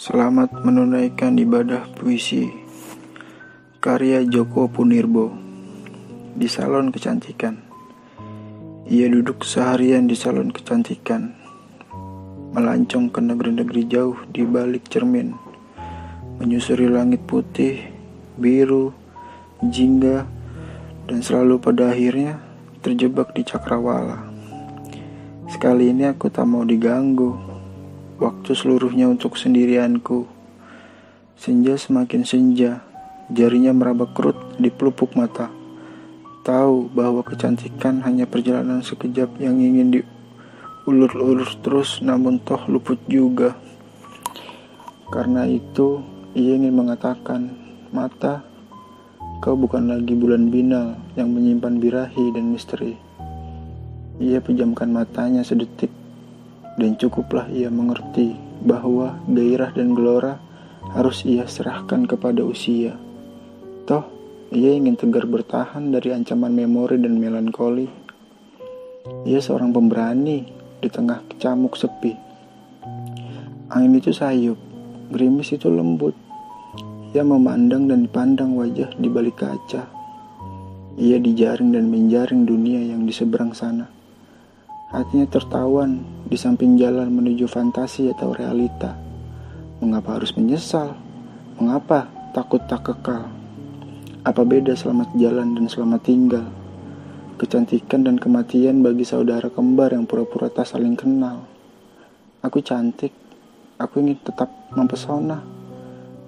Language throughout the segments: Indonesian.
Selamat menunaikan ibadah puisi Karya Joko Punirbo Di salon kecantikan. Ia duduk seharian di salon kecantikan Melancong ke negeri-negeri jauh di balik cermin Menyusuri langit putih, biru, jingga Dan selalu pada akhirnya terjebak di cakrawala. Sekali ini aku tak mau diganggu Waktu seluruhnya untuk sendirianku. Senja semakin senja, jarinya meraba kerut di pelupuk mata. Tahu bahwa kecantikan hanya perjalanan sekejap yang ingin diulur-ulur terus namun toh luput juga. Karena itu, ia ingin mengatakan, mata, kau bukan lagi bulan binal yang menyimpan birahi dan misteri. Ia pejamkan matanya sedetik dan cukuplah ia mengerti bahwa gairah dan gelora harus ia serahkan kepada usia. Toh, ia ingin tegar bertahan dari ancaman memori dan melankoli. Ia seorang pemberani di tengah kecamuk sepi. Angin itu sayup, gerimis itu lembut. Ia memandang dan dipandang wajah di balik kaca. Ia dijaring dan menjaring dunia yang di seberang sana. Hatinya tertawan di samping jalan menuju fantasi atau realita. Mengapa harus menyesal? Mengapa takut tak kekal? Apa beda selamat jalan dan selamat tinggal? Kecantikan dan kematian bagi saudara kembar yang pura-pura tak saling kenal. Aku cantik, aku ingin tetap mempesona.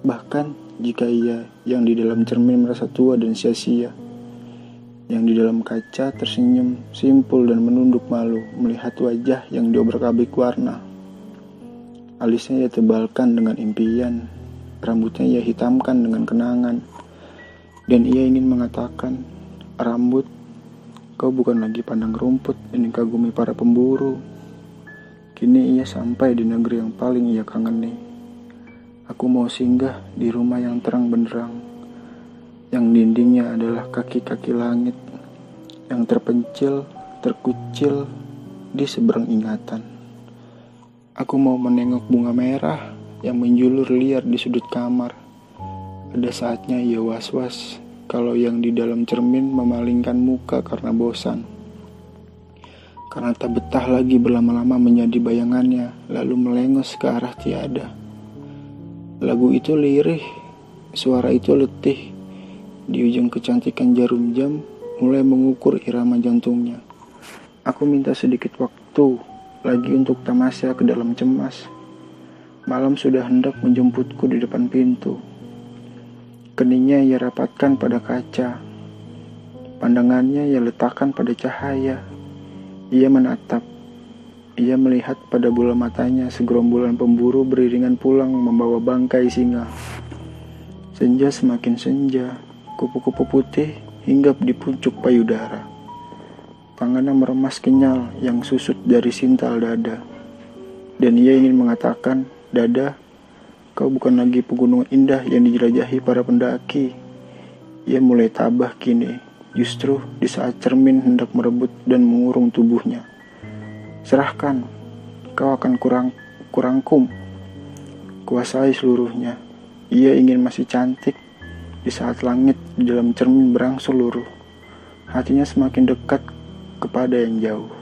Bahkan jika ia yang di dalam cermin merasa tua dan sia-sia yang di dalam kaca tersenyum simpul dan menunduk malu melihat wajah yang diobrak-abrik warna. Alisnya ia tebalkan dengan impian, rambutnya ia hitamkan dengan kenangan, dan ia ingin mengatakan, rambut, kau bukan lagi pandang rumput ini kagumi para pemburu. Kini ia sampai di negeri yang paling ia kangeni. Aku mau singgah di rumah yang terang benderang yang dindingnya adalah kaki-kaki langit yang terpencil, terkucil di seberang ingatan. Aku mau menengok bunga merah yang menjulur liar di sudut kamar. Ada saatnya ia was-was kalau yang di dalam cermin memalingkan muka karena bosan. Karena tak betah lagi berlama-lama menjadi bayangannya, lalu melengos ke arah tiada. Lagu itu lirih, suara itu letih, di ujung kecantikan jarum jam mulai mengukur irama jantungnya. Aku minta sedikit waktu lagi untuk tamasya ke dalam cemas. Malam sudah hendak menjemputku di depan pintu. Keningnya ia rapatkan pada kaca. Pandangannya ia letakkan pada cahaya. Ia menatap. Ia melihat pada bola matanya segerombolan pemburu beriringan pulang membawa bangkai singa. Senja semakin senja, kupu-kupu putih hinggap di puncuk payudara. Tangannya meremas kenyal yang susut dari sintal dada. Dan ia ingin mengatakan, Dada, kau bukan lagi pegunungan indah yang dijelajahi para pendaki. Ia mulai tabah kini, justru di saat cermin hendak merebut dan mengurung tubuhnya. Serahkan, kau akan kurang kurangkum. Kuasai seluruhnya. Ia ingin masih cantik, di saat langit di dalam cermin berangsur luruh, hatinya semakin dekat kepada yang jauh.